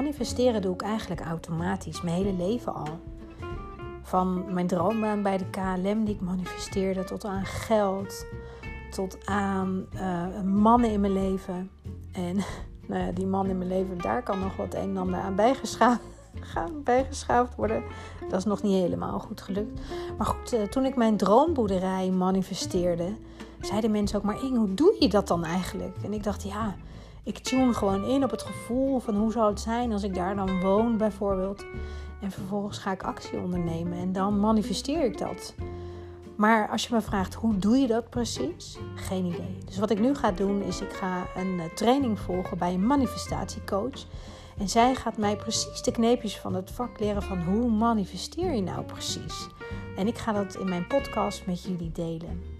manifesteren doe ik eigenlijk automatisch, mijn hele leven al. Van mijn droombaan bij de KLM die ik manifesteerde, tot aan geld, tot aan uh, mannen in mijn leven. En nou ja, die man in mijn leven, daar kan nog wat een en ander aan bijgeschaafd, worden. Dat is nog niet helemaal goed gelukt. Maar goed, uh, toen ik mijn droomboerderij manifesteerde, zeiden mensen ook maar: hoe doe je dat dan eigenlijk? En ik dacht, ja, ik tune gewoon in op het gevoel van hoe zou het zijn als ik daar dan woon, bijvoorbeeld. En vervolgens ga ik actie ondernemen en dan manifesteer ik dat. Maar als je me vraagt hoe doe je dat precies? Geen idee. Dus wat ik nu ga doen is ik ga een eh, training volgen bij een manifestatiecoach. En zij gaat mij precies de kneepjes van het vak leren van hoe manifesteer je nou precies. En ik ga dat in mijn podcast met jullie delen.